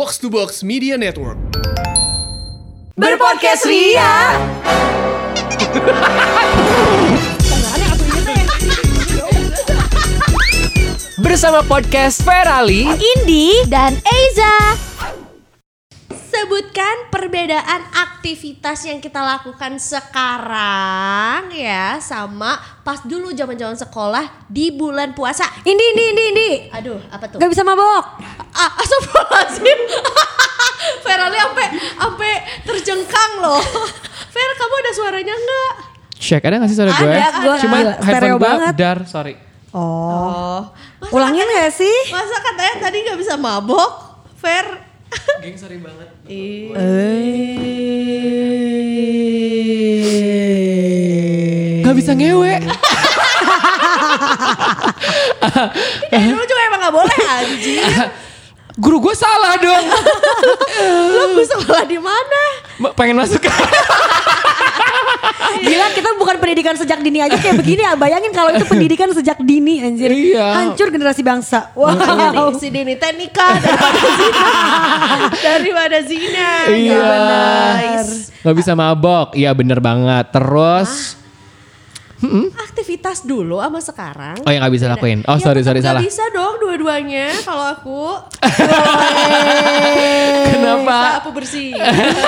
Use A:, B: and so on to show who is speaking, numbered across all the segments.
A: Box to Box Media Network.
B: Berpodcast Ria.
C: Bersama podcast Ferali
B: Indi dan Eiza.
D: Sebutkan perbedaan aktivitas yang kita lakukan sekarang ya sama pas dulu zaman-zaman sekolah di bulan puasa.
B: Indi, Indi, Indi, Indi.
D: Aduh, apa tuh?
B: Gak bisa mabok.
D: Ah, astagfirullahaladzim. Ferali sampai sampai terjengkang loh. Fer, kamu ada suaranya enggak?
C: Cek ada gak sih suara gue?
B: Ada, gua
C: Cuma
B: stereo
C: gue
B: banget.
C: dar, sorry.
B: Oh.
D: Oh. Masa
B: Ulangin
D: katanya-
B: gak sih?
D: Masa katanya tadi nggak bisa mabok? Fer.
C: Geng sorry banget. Gak bisa ngewe.
D: Dari dulu juga emang gak boleh anjing.
C: Guru gue salah dong.
D: Lu sekolah di mana?
C: Ma- Pengen masuk
B: Gila kita bukan pendidikan sejak dini aja kayak begini ya. Bayangin kalau itu pendidikan sejak dini anjir.
C: Iya.
B: Hancur generasi bangsa. Wow.
D: Jadi si Dini teh nikah daripada zina. daripada zina.
C: Iya.
D: Guys.
C: Gak bisa mabok. Iya bener banget. Terus.
D: Aktivitas dulu sama sekarang.
C: Oh yang gak bisa lakuin. Oh
D: Ya,
C: sorry sorry
D: nggak
C: salah.
D: bisa dong dua-duanya kalau aku.
C: Kenapa?
D: Bisa aku bersih.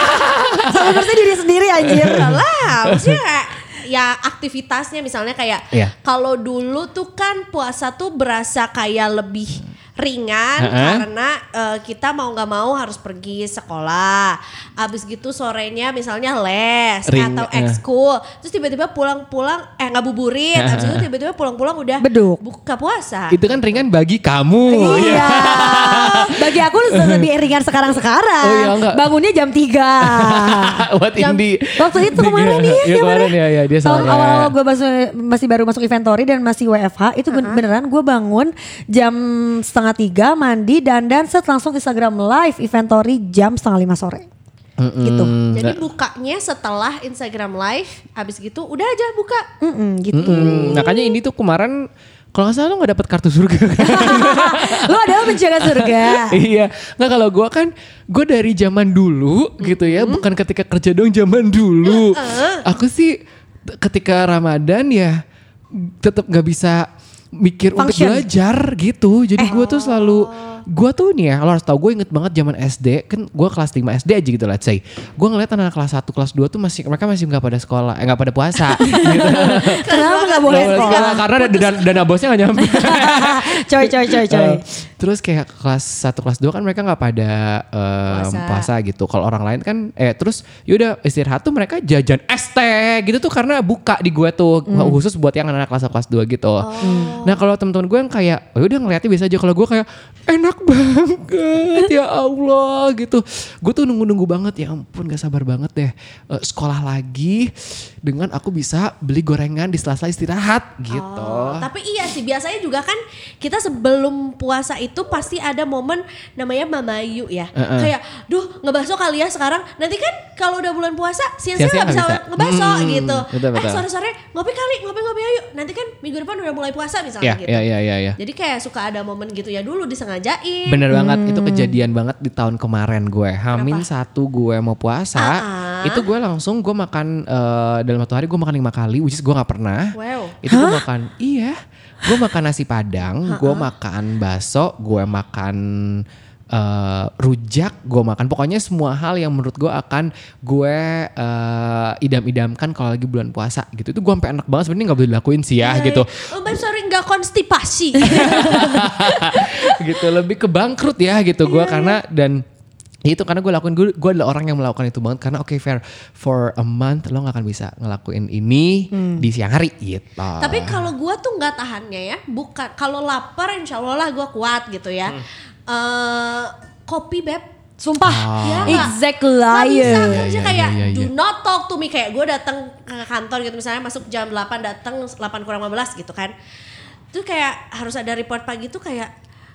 B: Sama bersih diri sendiri anjir.
D: lah, maksudnya ya aktivitasnya misalnya kayak
C: Iya.
D: kalau dulu tuh kan puasa tuh berasa kayak lebih ringan
C: Heeh.
D: karena eh, kita mau nggak mau harus pergi sekolah. Abis gitu sorenya misalnya les
C: Ring,
D: atau
C: eh.
D: ekskul. Terus tiba-tiba pulang-pulang eh ngabuburit. Abis itu tiba-tiba pulang-pulang udah
B: Beduk.
D: buka puasa.
C: Itu kan ringan bagi kamu.
B: Iya. Bagi aku lebih ringan sekarang-sekarang.
C: Oh iya, enggak.
B: Bangunnya jam 3.
C: Buat Indi.
B: Waktu itu kemarin nih,
C: Iya kemarin ya, ya dia sore.
B: awal-awal gue masih, masih baru masuk inventory dan masih WFH itu ben- beneran gue bangun jam setengah tiga mandi dandan set langsung Instagram live inventory jam setengah lima sore gitu
D: Jadi bukanya setelah Instagram live, abis gitu udah aja buka.
B: Mm-mm, gitu
C: Hmm, makanya ini tuh kemarin kalau nggak salah lo nggak dapet kartu surga kan?
B: lo adalah penjaga surga
C: iya, nggak kalau gue kan gue dari zaman dulu gitu ya, bukan ketika kerja dong zaman dulu. Aku sih ketika Ramadan ya tetap nggak bisa mikir untuk
B: Function.
C: belajar gitu. Jadi gue tuh selalu gue tuh nih ya, lo harus tau gue inget banget zaman SD kan gue kelas 5 SD aja gitu let's say. Gue ngeliat anak kelas 1 kelas 2 tuh masih mereka masih nggak pada sekolah, eh nggak pada puasa gitu.
B: kenapa nggak boleh
C: Nggak
B: sekolah
C: sekolah, karena dana, dana bosnya gak nyampe.
B: coy coy coy coy
C: Eh, terus kayak kelas 1 kelas 2 kan mereka nggak pada eh,
D: Puasa.
C: puasa. gitu. Kalau orang lain kan eh terus yaudah istirahat tuh mereka jajan es teh gitu tuh karena buka di gue tuh khusus buat yang anak kelas 1 kelas 2 gitu. Nah, kalau teman-teman gue yang kayak oh udah ngeliatnya biasa aja kalau gue kayak enak banget ya Allah gitu. Gue tuh nunggu-nunggu banget ya ampun gak sabar banget deh Eh, sekolah lagi dengan aku bisa beli gorengan di sela-sela istirahat gitu.
D: Oh, tapi iya sih biasanya juga kan kita sebelum puasa itu pasti ada momen namanya mamayu ya.
C: Heeh.
D: Kayak, duh ngebaso kali ya sekarang. Nanti kan kalau udah bulan puasa siang-siang nggak bisa,
C: bisa.
D: ngebaso
C: Hmm,
D: gitu.
C: betul,
D: Eh
C: betul.
D: sore-sore ngopi kali, ngopi-ngopi ayo. Nanti kan minggu depan udah mulai puasa misalnya
C: Iya,
D: gitu.
C: iya, iya, iya, iya.
D: Jadi kayak suka ada momen gitu ya dulu disengajain.
C: Bener banget itu kejadian banget di tahun kemarin gue. Hamin satu gue mau puasa
D: Ah-ah.
C: Itu gue langsung gue makan eh, dalam satu hari gue makan lima kali Which is gue gak pernah.
D: Wow.
C: Itu gue makan Iya. Gue makan nasi padang Gue makan bakso Gue makan eh, rujak Gue makan. Pokoknya semua hal yang menurut gue akan Gue eh, idam-idamkan kalau lagi bulan puasa gitu. Itu gue sampai enak banget. Sebenarnya gak boleh dilakuin sih ya
D: Iya,
C: gitu.
D: Iya. Oh, but sorry nggak konstipasi.
C: gitu lebih ke bangkrut ya gitu gue karena dan itu karena gue lakuin gue gue adalah orang yang melakukan itu banget. Karena oke fair. For a month lo gak akan bisa ngelakuin ini di siang hari gitu.
D: Tapi kalau gua tuh nggak tahannya ya, bukan kalau lapar insya Allah lah gua kuat gitu ya.
C: Hmm.
D: Eh, kopi beb.
B: sumpah
D: Ya nggak?
B: exact
D: Nggak bisa
B: liar
D: kerja
C: iya,
D: kayak
C: iya, iya,
D: do
C: iya.
D: not talk to me kayak gue datang ke kantor gitu misalnya masuk jam 8 datang 8 kurang 15 gitu kan. Tuh kayak harus ada report pagi tuh kayak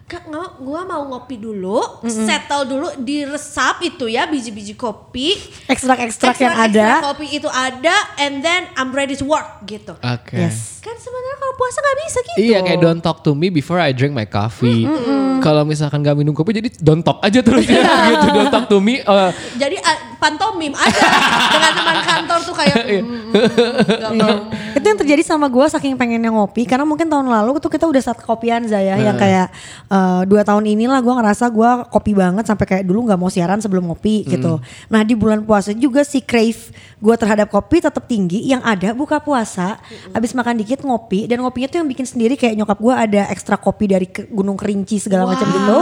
D: Kak, nggak, gua mau ngopi dulu, settle dulu, diresap itu ya biji-biji kopi,
B: ekstrak-ekstrak yang ada
D: kopi itu ada, and then I'm ready to work gitu.
C: oke
B: yes
D: Kan sebenarnya kalau puasa nggak bisa gitu.
C: Iya kayak don't talk to me before I drink my coffee. Kalau misalkan gak minum kopi jadi don't talk aja terus ya gitu. Don't talk to me. eh,
D: Jadi uh, pantomim aja dengan teman kantor tuh kayak
C: Iya.
D: mm, nggak mau.
B: Itu yang terjadi sama gue saking pengennya ngopi karena mungkin tahun lalu tuh kita udah start kopian Zaya yang kayak eh, dua tahun inilah gue ngerasa gue kopi banget sampai kayak dulu nggak mau siaran sebelum ngopi gitu. Nah di bulan puasa juga si crave gue terhadap kopi tetap tinggi. Yang ada buka puasa, habis makan dikit ngopi dan ngopinya tuh yang bikin sendiri kayak nyokap gue ada ekstra kopi dari ke- Gunung Kerinci segala macam gitu.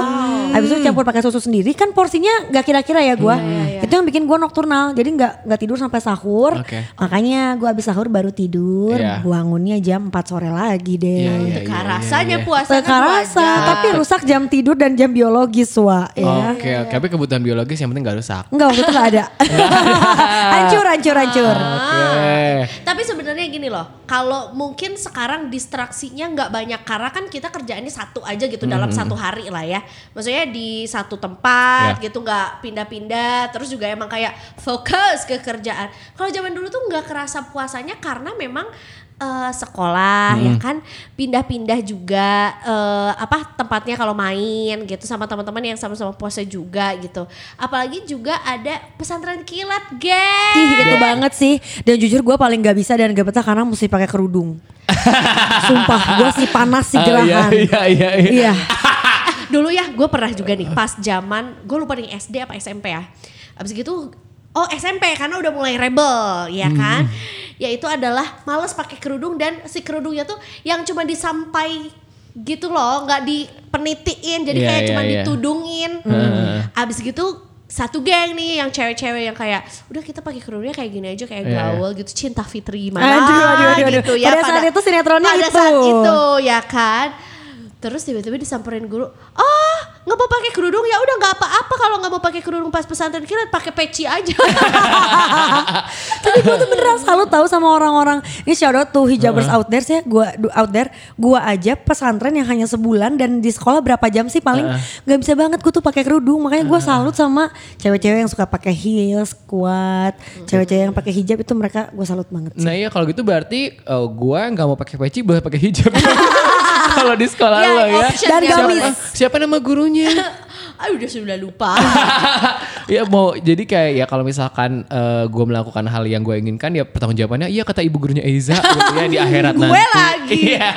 B: Habis itu campur pakai susu sendiri kan porsinya nggak kira-kira ya gue. Itu yang bikin gue nocturnal jadi nggak nggak tidur sampai sahur.
C: Oke.
B: Makanya gue habis sahur baru tidur,
C: Iya.
B: bangunnya jam 4 sore lagi deh.
C: Iya, iya,
D: Teka
C: iya,
D: rasanya
C: iya.
D: puasa
B: Teka
D: kan
B: rasa,
D: wajar.
B: tapi rusak jam tidur dan jam biologis wa ya.
C: Oke, oke. Tapi kebutuhan biologis yang penting gak rusak.
B: Enggak waktu itu gak ada. hancur, hancur, hancur.
C: Oke.
D: Tapi sebenarnya gini loh, kalau mungkin sekarang distraksinya nggak banyak karena kan kita kerjaannya satu aja gitu dalam
C: Hmm.
D: satu hari lah ya. Maksudnya di satu tempat
C: Ya.
D: gitu nggak pindah-pindah, terus juga emang kayak fokus ke kerjaan. Kalau zaman dulu tuh nggak kerasa puasanya karena memang eh, sekolah ya kan pindah-pindah juga eh, apa tempatnya kalau main gitu sama teman-teman yang sama-sama puasa juga gitu. Apalagi juga ada pesantren kilat, geng.
B: Ih itu banget sih. Dan jujur gue paling gak bisa dan gak betah karena mesti pakai kerudung. Sumpah gue sih panas sih
C: Oh,
B: gerahan.
C: iya, iya, iya.
B: Iya.
D: Dulu ya gue pernah juga nih pas zaman gue lupa nih SD apa SMP ya. Abis gitu oh SMP karena udah mulai rebel ya
C: Hmm.
D: kan. Ya itu adalah males pakai kerudung dan si kerudungnya tuh yang cuma disampai gitu loh nggak dipenitiin jadi
C: Iya,
D: kayak
C: iya,
D: cuma
C: iya.
D: ditudungin. Abis gitu satu geng nih yang cewek-cewek yang kayak udah kita pakai kerudungnya kayak gini aja kayak
C: Iya.
D: gaul gitu cinta Fitri mana
B: Aduh, aduh, aduh, aduh.
D: gitu ya
B: Pada saat itu sinetronnya
D: pada
B: itu.
D: saat itu ya kan terus tiba-tiba disamperin guru oh nggak mau pakai kerudung ya udah nggak apa-apa kalau nggak mau pakai kerudung pas pesantren kilat pakai peci aja
B: Tapi gue tuh beneran salut tahu sama orang-orang. Ini shout out tuh hijabers out there sih. Gue out there. Gue aja pesantren yang hanya sebulan dan di sekolah berapa jam sih paling nggak bisa banget gue tuh pakai kerudung. Makanya gue salut sama cewek-cewek yang suka pakai heels kuat. Cewek-cewek yang pakai hijab itu mereka gue salut banget. Sih.
C: Nah iya kalau gitu berarti eh, gua nggak mau pakai peci boleh pakai hijab. kalau di sekolah
D: Ya,
C: lo ya.
D: option
B: Dan
D: ya,
B: gamis.
D: boleh.
C: Siapa nama gurunya?
D: Aduh udah sudah lupa
C: ya mau jadi kayak ya kalau misalkan gue melakukan hal yang gue inginkan ya pertanggung jawabannya iya kata ibu gurunya Eiza gitu ya di akhirat
D: Gue
C: nanti.
D: lagi.
C: Iya.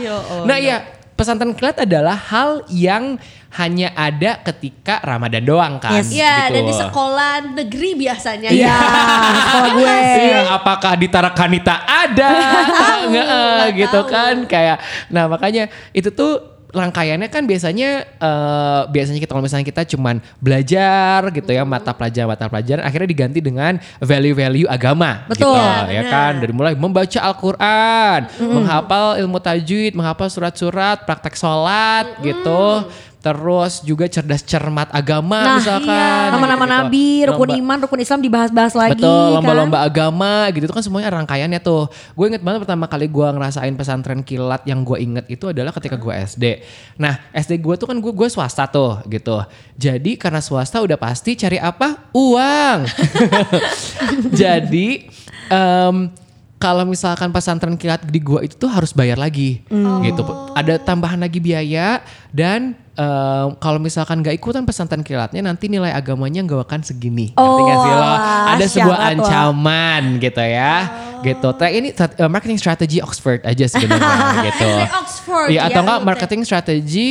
D: Ya
C: nah iya pesantren kilat adalah hal yang hanya ada ketika Ramadan doang kan.
B: Yes.
D: ya
C: gitu.
D: dan di sekolah negeri biasanya
B: Iya,
D: ya
B: sekolah gue.
C: Iya, apakah di Tarakanita ada? Nggak, eh, gitu
D: tahu.
C: kan kayak. Nah makanya itu tuh rangkaiannya kan biasanya eh, biasanya kita kalau misalnya kita cuman belajar gitu ya mata pelajaran mata pelajaran akhirnya diganti dengan value-value agama
B: Betul.
C: gitu
D: Ya,
C: ya kan dari mulai membaca Al-Qur'an, menghafal ilmu tajwid, menghafal surat-surat, praktek sholat gitu. Terus juga cerdas cermat agama
B: Nah,
C: misalkan.
B: iya. Nama-nama
C: gitu-gitu.
B: nabi, rukun
C: Lomba-
B: iman, rukun Islam dibahas-bahas lagi
C: Betul,
B: kan.
C: lomba-lomba agama gitu itu kan semuanya rangkaiannya tuh. Gue inget banget pertama kali gue ngerasain pesantren kilat yang gue inget itu adalah ketika gue SD. Nah SD gue tuh kan gue gue swasta tuh gitu. Jadi karena swasta udah pasti cari apa? Uang. Jadi em, kalau misalkan pesantren kilat di gua itu tuh harus bayar lagi gitu. Ada tambahan lagi biaya dan em, kalau misalkan nggak ikutan pesantren kilatnya nanti nilai agamanya nggak akan segini. Ngerti nggak sih lo?
B: Oh,
C: Ada sebuah ancaman gitu ya. Gitu. Nah, ini eh, marketing strategi Oxford aja sebenarnya gitu.
D: Oxford
C: Iya atau
D: ya,
C: enggak marketing strategi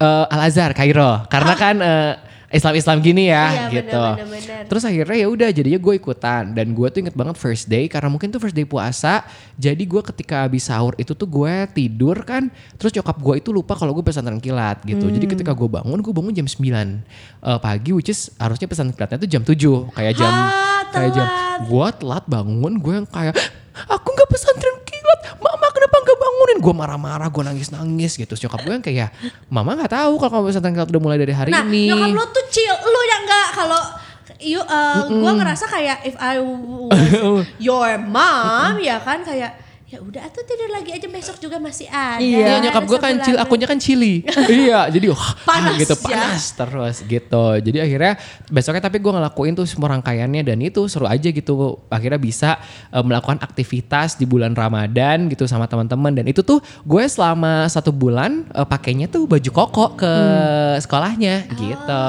C: eh, Al Azhar Kairo karena kan eh, Islam-Islam gini ya
D: Iya,
C: gitu.
D: benar, benar, benar.
C: Terus akhirnya ya udah jadinya gue ikutan dan gue tuh inget banget first day karena mungkin tuh first day puasa. Jadi gue ketika habis sahur itu tuh gue tidur kan. Terus nyokap gue itu lupa kalau gue pesantren kilat gitu. Jadi
D: Hmm.
C: ketika gue bangun gue bangun jam 9 eh, pagi which is harusnya pesantren kilatnya tuh jam 7 kayak jam
D: Ah,
C: kayak jam gue telat bangun gue yang kayak aku nggak pesantren kenapa nggak bangunin? Gue marah-marah gue nangis-nangis gitu. Terus nyokap gue yang kayak mama nggak tahu kalau kamu pesantren kilat udah mulai dari hari
D: Nah,
C: ini.
D: nyokap lu tuh chill, lu yang enggak kalau you uh, gua ngerasa kayak if I was your mom ya kan kayak ya udah tuh tidur lagi aja besok juga masih ada.
B: Iya.
C: Iya nyokap gue kan cil, akunnya kan chili. iya, jadi wah
D: Panas
C: gitu
D: ya.
C: panas terus gitu. Jadi akhirnya besoknya tapi gue ngelakuin tuh semua rangkaiannya dan itu seru aja gitu. Akhirnya bisa eh, melakukan aktivitas di bulan Ramadan gitu sama teman-teman dan itu tuh gue selama satu bulan eh, pakainya tuh baju koko ke
D: Hmm.
C: sekolahnya gitu.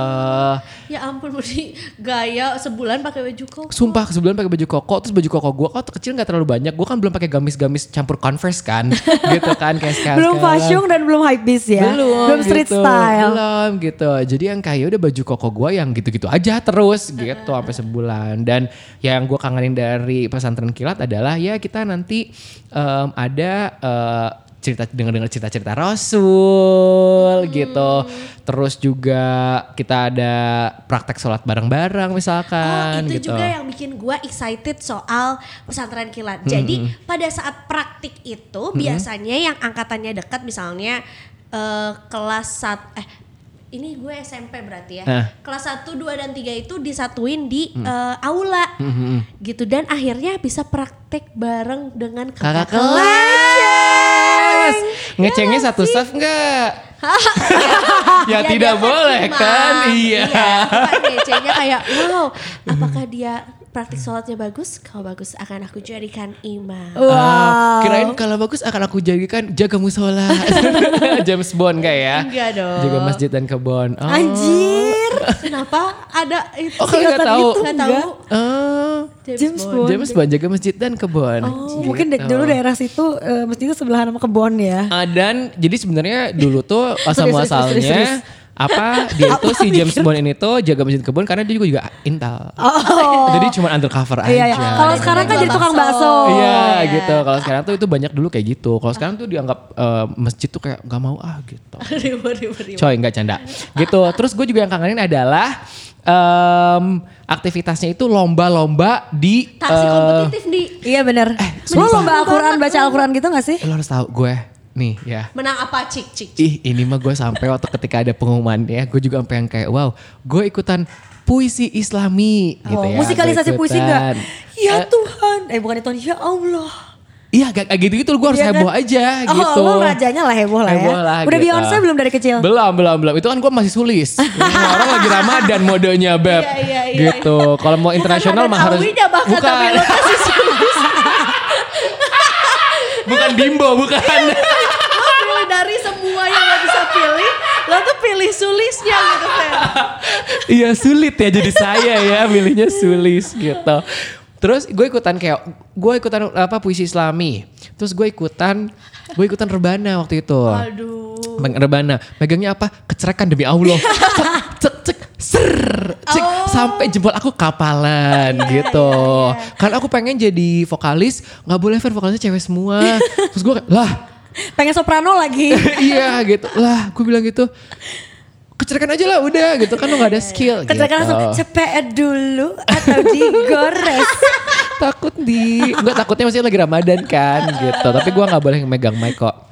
D: Ya ampun Budi, gaya sebulan pakai baju koko.
C: Sumpah sebulan pakai baju koko terus baju koko gue kok kecil nggak terlalu banyak gue kan belum pakai gamis-gamis campur converse kan gitu kan kayak sekarang
B: belum fashion dan belum hype beast ya.
C: belum
B: street
C: gitu.
B: style.
C: belum gitu jadi yang kayak udah baju koko gue yang gitu-gitu aja terus gitu sampai sebulan dan yang gue kangenin dari pesantren kilat adalah ya kita nanti em, ada eh, cerita dengar-dengar cerita-cerita Rasul gitu. Terus juga kita ada praktek sholat bareng-bareng
D: Oh
C: misalkan
D: itu
C: gitu.
D: juga yang bikin gua excited soal pesantren kilat. Jadi pada saat praktik itu biasanya yang angkatannya dekat misalnya eh, kelas sat eh ini gue SMP berarti ya.
C: Hah.
D: Kelas 1, 2 dan 3 itu disatuin di eh, aula. Gitu. Dan akhirnya bisa praktek bareng dengan
C: kakak
D: kakak,
C: kelas ngecengnya satu staff enggak ya, tidak
D: dia
C: boleh
D: imam.
C: kan iya
D: kan ngecengnya kayak wow apakah dia praktik sholatnya bagus kalau bagus akan aku jadikan imam
C: Ah, kirain kalau bagus akan aku jadikan jaga musola. James Bond kayak ya.
D: Enggak dong.
C: Jaga masjid dan kebon. Oh.
B: Anjir.
D: Kenapa ada itu
C: Oh, kalian nggak tahu?
D: nggak tahu
C: Oh.
B: James Bond.
C: James Bond jaga masjid dan kebon.
B: Oh, mungkin
C: Gitu.
B: da- dulu daerah situ eh, mesti itu sebelahan sama kebon ya.
C: Ah, dan jadi sebenarnya dulu tuh asal muasalnya. Apa dia itu si James Bond ini tuh jaga masjid kebun karena dia juga juga intal.
B: Oh.
C: Jadi cuma undercover aja.
B: Iya, iya. Kalau sekarang kan jadi tukang
D: bakso.
C: Iya
D: iya.
C: gitu. Kalau sekarang tuh itu banyak dulu kayak gitu. Kalau sekarang tuh dianggap eh, masjid tuh kayak nggak mau ah gitu. Coy nggak canda. Gitu. Terus gue juga yang kangenin adalah em, aktivitasnya itu lomba-lomba di
D: taksi
C: eh,
D: kompetitif nih
B: Iya bener. Lo lomba Al-Quran, baca Al-Quran gitu gak sih?
C: Lo harus tahu gue nih ya.
D: menang apa cik cik cik.
C: Ih ini mah gue sampai waktu ketika ada pengumumannya gue juga sampai yang kayak wow gue ikutan puisi islami gitu
B: Oh,
C: ya.
B: musikalisasi puisi
C: ikutan.
B: gak? Ya Tuhan. Eh bukan itu, ya Allah.
C: Iya gak kayak gitu-gitu gue harus
B: Iya kan?
C: heboh aja
B: Oh,
C: gitu.
B: lo rajanya lah heboh lah ya.
C: Heboh lah,
B: Udah
C: gitu.
B: Beyonce belum dari kecil?
C: Belum, belum, belum. Itu kan gue masih sulis. Orang lagi Ramadan modenya, Beb.
D: Iya, iya, iya.
C: Gitu. Kalau mau internasional mah harus bukan.
D: tapi lo sulis.
C: bukan bimbo, bukan.
D: lo pilih dari semua yang lo bisa pilih lo tuh pilih sulisnya gitu Fer.
C: Iya sulit ya jadi saya ya milihnya sulis gitu. Terus gue ikutan kayak gue ikutan apa puisi Islami. Terus gue ikutan gue ikutan rebana waktu itu.
D: aduh
C: Rebana. Megangnya apa? Kecerekan demi Allah. Cek, cek, ser, cek. Sampai jempol aku kapalan gitu. Kan aku pengen jadi vokalis, nggak boleh Fer vokalisnya cewek semua. Terus gue lah
B: Pengen soprano lagi.
C: iya gitu. Lah gue bilang gitu. Kecerikan aja lah udah gitu kan lo gak ada skill
B: Ketika
C: gitu.
B: langsung cepet dulu atau digores.
C: takut di enggak takutnya masih lagi Ramadan kan gitu tapi gua nggak boleh megang mic kok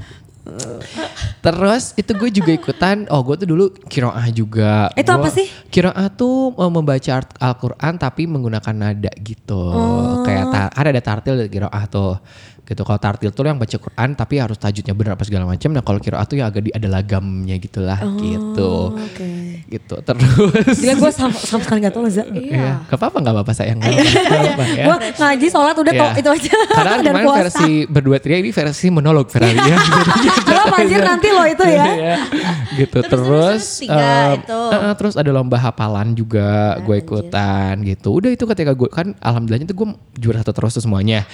C: Terus itu gue juga ikutan, oh gue tuh dulu kiroah juga.
B: Itu apa
C: Gua-
B: sih?
C: Kiroah tuh eh, membaca Al-Quran tapi menggunakan nada gitu.
B: Oh.
C: Kayak ta- kan ada tartil kiroah tuh. Gitu kalau tartil tuh yang baca Quran tapi harus tajudnya benar apa segala macam. Nah kalau kiroah tuh ya agak di, ada lagamnya gitulah gitu.
B: Oh, Oke.
C: Gitu terus.
B: Gila gue sama, sama sekali gak tau Leza.
C: Iya, gak apa-apa gak apa-apa sayang. Gak apa-apa, gak apa-apa, ya.
B: Gue ngaji sholat udah
C: Iya.
B: tok itu aja.
C: Karena
B: Dan
C: kemarin
B: puasa.
C: versi berdua tria ini versi monolog Ferrari ya.
B: Belum anjir nanti lo itu ya.
C: Iya, gitu
D: Terus,
C: terus,
D: terus, tiga
C: em,
D: itu.
C: eh, eh, terus ada lomba hafalan juga gue ikutan gitu udah itu ketika gue kan alhamdulillahnya tuh gue juara satu terus tuh semuanya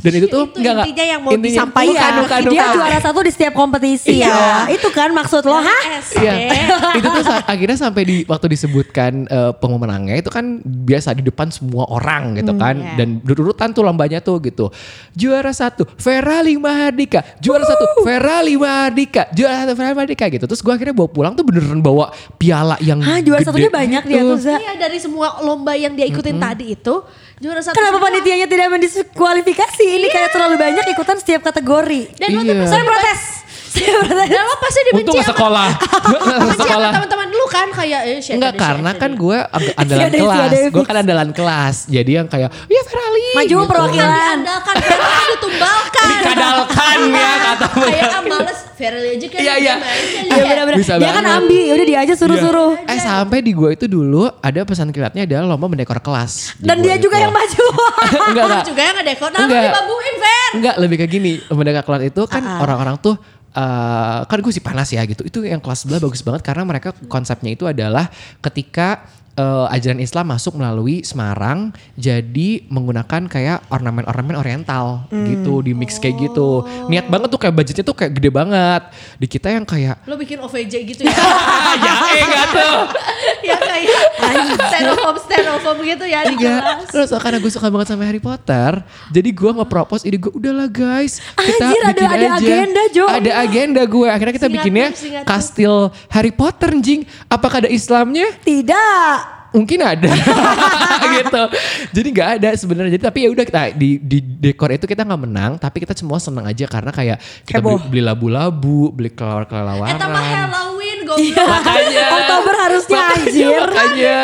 C: dan itu tuh nggak-
D: intinya yang mau
C: intinya-
D: disampaikan.
C: bukan,
B: Iya,
C: bukan,
B: dia
C: bukan.
B: juara satu di setiap kompetisi
C: Iya.
B: ya. Itu kan maksud lo, hah?
D: SD.
C: Iya, itu tuh akhirnya sampai di waktu disebutkan eh, pemenangnya itu kan biasa di depan semua orang gitu kan
D: iya.
C: dan berurutan tuh lombanya tuh gitu. Juara satu Ferrari Mahardika, juara satu Ferrari Mahardika, juara satu Ferrari Mahardika gitu. Terus gue akhirnya bawa pulang tuh beneran bawa piala yang
B: Hah, juara
C: gede
B: satunya banyak dia
C: gitu.
B: tuh, Za.
D: Iya dari semua lomba yang dia ikutin tadi itu juara satu.
B: Kenapa panitianya tidak mendiskualifikasi? Ini kayak terlalu banyak ikutan setiap kategori.
D: Dan
C: Iya.
B: Saya protes.
D: Dan lo pasti dibenci
C: Untung sekolah. Sekolah.
D: teman-teman lu kan kayak eh shit,
C: Enggak
D: shit,
C: karena kan gue andalan kelas, gue kan andalan kelas. Jadi yang kayak, ya Ferrari
B: Maju
C: gitu.
B: perwakilan.
D: diandalkan Ferel ditumbalkan
C: Dikadalkan ya kata
D: kayak ah males Ferel aja kan
C: Iya, iya.
D: kan,
B: Iya
D: ya.
B: benar-benar. Dia kan ambi, udah dia aja suruh-suruh.
C: Eh sampai di gua itu dulu ada pesan kilatnya adalah lomba mendekor kelas.
B: Dan dia juga yang maju.
C: enggak enggak.
D: juga yang ngedekor nah lu
C: Enggak.
D: dibabuin Fer
C: Enggak, lebih kayak gini. Mendekor kelas itu kan
B: Ah, ah.
C: orang-orang tuh eh, kan gue sih panas ya gitu. Itu yang kelas sebelah bagus banget karena mereka konsepnya itu adalah ketika eh, ajaran Islam masuk melalui Semarang jadi menggunakan kayak ornamen-ornamen oriental
B: Hmm.
C: gitu di mix kayak gitu. Niat banget tuh kayak budgetnya tuh kayak gede banget. Di kita yang kayak
D: lo bikin OVJ gitu ya
C: ya enggak tuh.
D: ya kayak styrofoam styrofoam gitu ya di
C: Enggak.
D: kelas
C: Terus karena gue suka banget sama Harry Potter, jadi gue nge-propose ide gue, udahlah guys, kita
B: Anjir, ada-
C: bikin
B: ada
C: aja.
B: agenda, Jo.
C: Ada agenda gue. Akhirnya kita
D: Singkat
C: bikinnya
D: tuh.
C: kastil Harry Potter, jing. Apakah ada Islamnya?
B: Tidak.
C: Mungkin ada gitu. Jadi nggak ada sebenarnya. Jadi tapi ya udah kita di, di dekor itu kita nggak menang, tapi kita semua senang aja karena kayak kita beli,
B: Heboh.
C: beli labu-labu, beli kelawar-kelawaran.
D: eh tambah Halloween goblok
B: Iya.
C: Makanya.
B: Oktober harusnya anjir.
C: Makanya.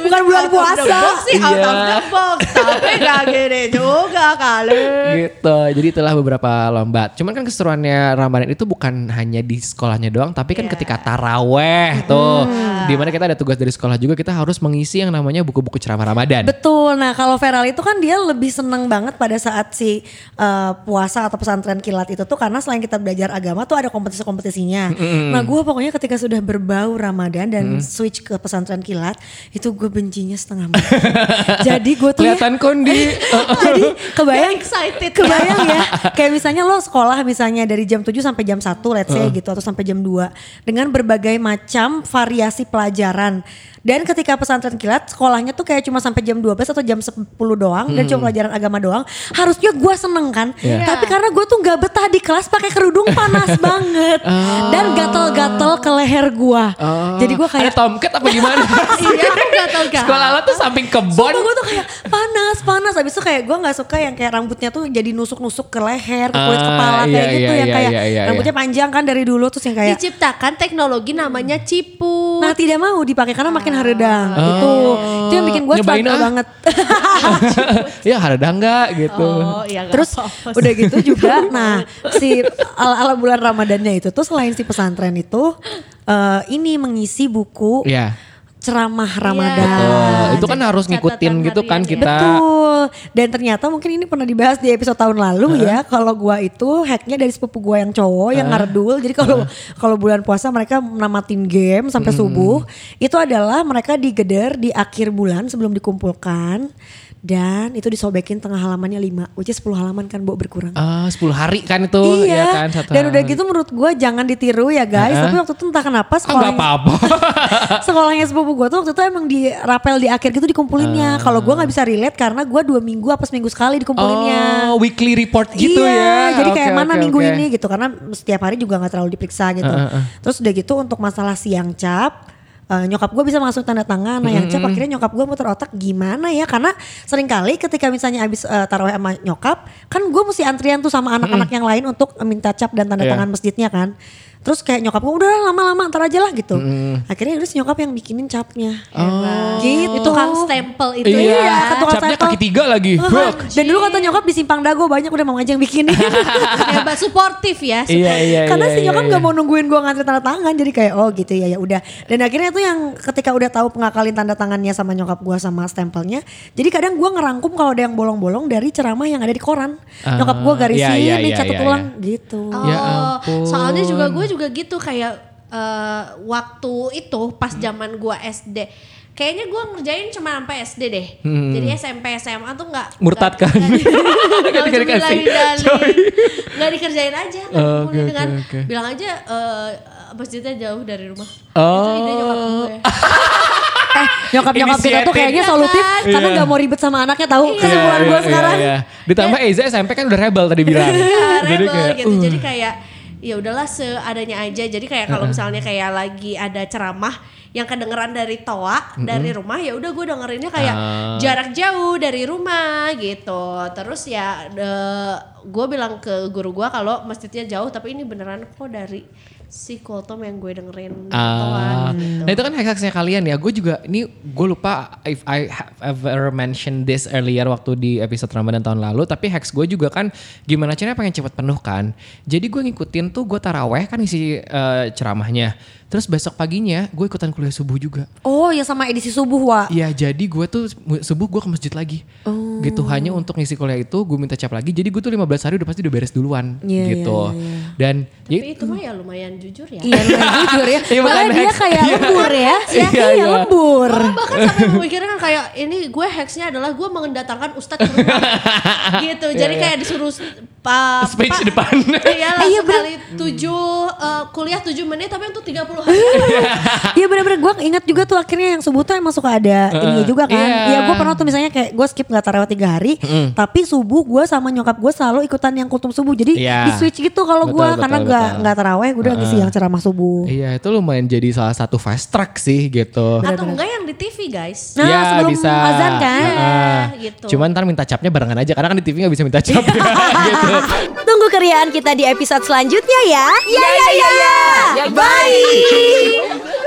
B: Bukan bulan puasa.
D: sih out of
C: Iya.
D: the box tapi gak gini juga kali
C: gitu jadi itulah beberapa lomba cuman kan keseruannya Ramadan itu bukan hanya di sekolahnya doang tapi kan
D: Iya.
C: ketika taraweh tuh di mana kita ada tugas dari sekolah juga kita harus mengisi yang namanya buku-buku ceramah Ramadan
B: Betul. Nah, kalau Feral itu kan dia lebih seneng banget pada saat si uh, puasa atau pesantren kilat itu tuh karena selain kita belajar agama tuh ada kompetisi-kompetisinya. Nah, gue pokoknya ketika sudah berbau Ramadan dan switch ke pesantren kilat, itu gue bencinya setengah mati. Jadi gue tuh ya,
C: kelihatan kondi.
B: Jadi kebayang
D: excited.
B: kebayang ya kayak misalnya lo sekolah misalnya dari jam 7 sampai jam 1 let's say gitu atau sampai jam 2 dengan berbagai macam variasi pelajaran dan ketika pesantren kilat sekolahnya tuh kayak cuma sampai jam 12 atau jam 10 doang dan cuma pelajaran agama doang harusnya gue seneng kan?
C: Iya.
B: tapi karena gue tuh nggak betah di kelas pakai kerudung panas banget. Dan gatel-gatel ke leher gue jadi gue kayak
C: ada tomcat apa gimana?
D: Iya tau gak
C: sekolah lo tuh samping kebon.
B: Gue tuh kayak panas panas. Habis itu kayak gue nggak suka yang kayak rambutnya tuh jadi nusuk nusuk ke leher ke kulit
C: Ah,
B: kepala
C: iya,
B: kayak gitu
C: iya,
B: yang
C: iya,
B: kayak
C: iya, iya,
B: rambutnya panjang kan dari dulu terus yang kayak
D: diciptakan teknologi namanya cipu.
B: Nah tidak mau dipakai karena makin haredang gitu. Itu yang bikin gue struggle
C: ah.
B: banget.
C: Ya ada enggak gitu.
D: Oh iya gak
B: terus
D: sih.
B: udah gitu juga nah si ala ala bulan ramadannya itu tuh selain si pesantren itu eh, ini mengisi buku
C: ya
B: ceramah
D: Iya.
B: Ramadan
C: Betul. itu kan harus
D: Catatan
C: ngikutin gitu kan
D: ya.
C: kita
B: Betul. Dan ternyata mungkin ini pernah dibahas di episode tahun lalu ya. Kalau gua itu hacknya dari sepupu gua yang cowok yang ngardul. Jadi kalau kalau bulan puasa mereka namatin game sampai subuh. Itu adalah mereka digeder di akhir bulan sebelum dikumpulkan. Dan itu disobekin tengah halamannya 5. Which is 10 halaman kan Bo berkurang.
C: Ah, 10 hari kan itu
B: iya.
C: ya kan satu
B: Dan udah
C: hari.
B: gitu menurut gua jangan ditiru ya guys.
C: Heeh.
B: Tapi waktu itu entah kenapa
C: Ah, nggak
B: sekolahnya
C: apa-apa
B: sekolahnya sepupu gue tuh waktu itu emang di rapel di akhir gitu dikumpulinnya. Kalau gue nggak bisa relate karena gue dua minggu apa seminggu sekali dikumpulinnya.
C: Oh, weekly report gitu
B: iya,
C: ya.
B: jadi kayak mana
C: oke,
B: minggu
C: oke.
B: ini gitu karena setiap hari juga nggak terlalu diperiksa gitu.
C: Uh, uh, uh.
B: Terus udah gitu untuk masalah siang cap. Eh, nyokap gue bisa masuk tanda tangan, nah yang cap akhirnya nyokap gue muter otak gimana ya karena sering kali ketika misalnya abis eh, taruh sama nyokap kan gue mesti antrian tuh sama anak-anak yang lain untuk minta cap dan tanda
C: Iya.
B: tangan masjidnya kan terus kayak nyokap gue udah lama-lama ntar aja lah gitu akhirnya udah si nyokap yang bikinin capnya
D: Hebat.
B: Gitu.
D: itu kan stempel itu
C: Iya,
B: Iya,
D: ya
B: ketua
C: capnya
B: sampel.
C: kaki tiga lagi. Buk.
B: Dan dulu kata nyokap di simpang dago banyak udah mau aja yang bikinin.
D: hebat suportif ya
C: Iya, iya,
B: Karena
C: iya,
B: si nyokap
C: iya,
B: nggak
C: iya.
B: mau nungguin gua ngantri tanda tangan jadi kayak oh gitu ya ya udah. Dan akhirnya tuh yang ketika udah tahu pengakalin tanda tangannya sama nyokap gua sama stempelnya. Jadi kadang gua ngerangkum kalau ada yang bolong-bolong dari ceramah yang ada di koran.
C: Ah,
B: nyokap gua garisin,
C: iya, iya,
B: nih
C: iya,
B: catat
C: iya,
B: ulang
C: iya.
B: gitu.
D: Oh,
C: Ya ampun.
D: soalnya juga gue juga gitu kayak eh, waktu itu pas zaman gue SD. Kayaknya gue ngerjain cuma sampai SD deh. Jadi SMP SMA tuh nggak
C: Murtad kan?
D: nggak-
C: nggak
D: dikerjain aja.
C: Oh, oke,
D: dengan
C: oke, oke.
D: bilang aja eh, masjidnya jauh dari rumah.
C: Oh.
D: Itu ide nyokap gue.
B: Eh nyokap-nyokap kita tuh kayaknya
D: Iya
B: solutif
D: kan?
B: karena
C: Iya.
B: nggak mau ribet sama anaknya tahu.
D: Iya.
B: Kesimpulan
C: Iya,
B: gua
C: iya,
B: sekarang.
C: iya. Ditambah Eza SMP kan udah rebel tadi bilang.
D: Iya,
C: Jadi
D: rebel
C: kayak,
D: gitu.
C: uh.
D: Jadi kayak ya udahlah seadanya aja. Jadi kayak kalau misalnya kayak lagi ada ceramah yang kedengeran dari toa dari rumah ya udah gue dengerinnya kayak
C: Ah.
D: jarak jauh dari rumah gitu. Terus ya gue bilang ke guru gue kalau masjidnya jauh tapi ini beneran kok dari si Kultum yang gue dengerin
C: Ah,
D: gitu.
C: nah itu kan hacks-hacksnya kalian ya. Gue juga ini gue lupa if I have ever mentioned this earlier waktu di episode Ramadan tahun lalu. Tapi hacks gue juga kan gimana caranya pengen cepet penuh kan. Jadi gue ngikutin tuh gue taraweh kan isi eh, ceramahnya. Terus besok paginya gue ikutan kuliah subuh juga.
B: Oh ya sama edisi subuh wa.
C: Iya jadi gue tuh subuh gue ke masjid lagi.
B: Oh.
C: Gitu hanya untuk ngisi kuliah itu gue minta cap lagi. Jadi gue tuh 15 hari udah pasti udah beres duluan
B: Iya,
C: gitu.
B: iya, iya.
C: Dan ya
D: Tapi itu mah ya lumayan jujur ya.
B: Iya lumayan jujur ya.
C: Iya, bukan
B: Makanya dia kayak
C: Iya.
B: lembur ya.
C: Iya,
B: Iya
C: iya.
B: lembur.
D: bahkan sampai memikirkan kayak ini gue hacksnya adalah gue mendatangkan ustadz ke rumah gitu jadi kayak disuruh pa,
C: Iya, Speech
D: pa-
C: depan.
D: iya
B: Eh, iya,
D: langsung kali tujuh eh, kuliah tujuh menit tapi untuk 30 hari
B: Iya bener-bener gue ingat juga tuh akhirnya yang subuh tuh emang suka ada ininya juga kan.
C: iya.
B: Iya gue pernah tuh misalnya kayak gue skip gak tarawih tiga hari. Tapi subuh gue sama nyokap gue selalu ikutan yang kultum subuh. Jadi
C: Iya.
B: di switch gitu kalau gue
C: betul,
B: karena gak,
C: betul.
B: gak taraweh gue udah ngisi yang ceramah subuh.
C: Iya itu lumayan jadi salah satu fast track sih gitu.
D: atau enggak yang di TV guys
B: Nah,
C: ya
B: sebelum
C: bisa.
B: azan kan?
C: Heeh.
D: gitu.
C: Cuman ntar minta capnya barengan aja karena kan di TV nggak bisa minta cap gitu.
A: Tunggu keriaan kita di episode selanjutnya ya. Ya ya ya ya. Bye.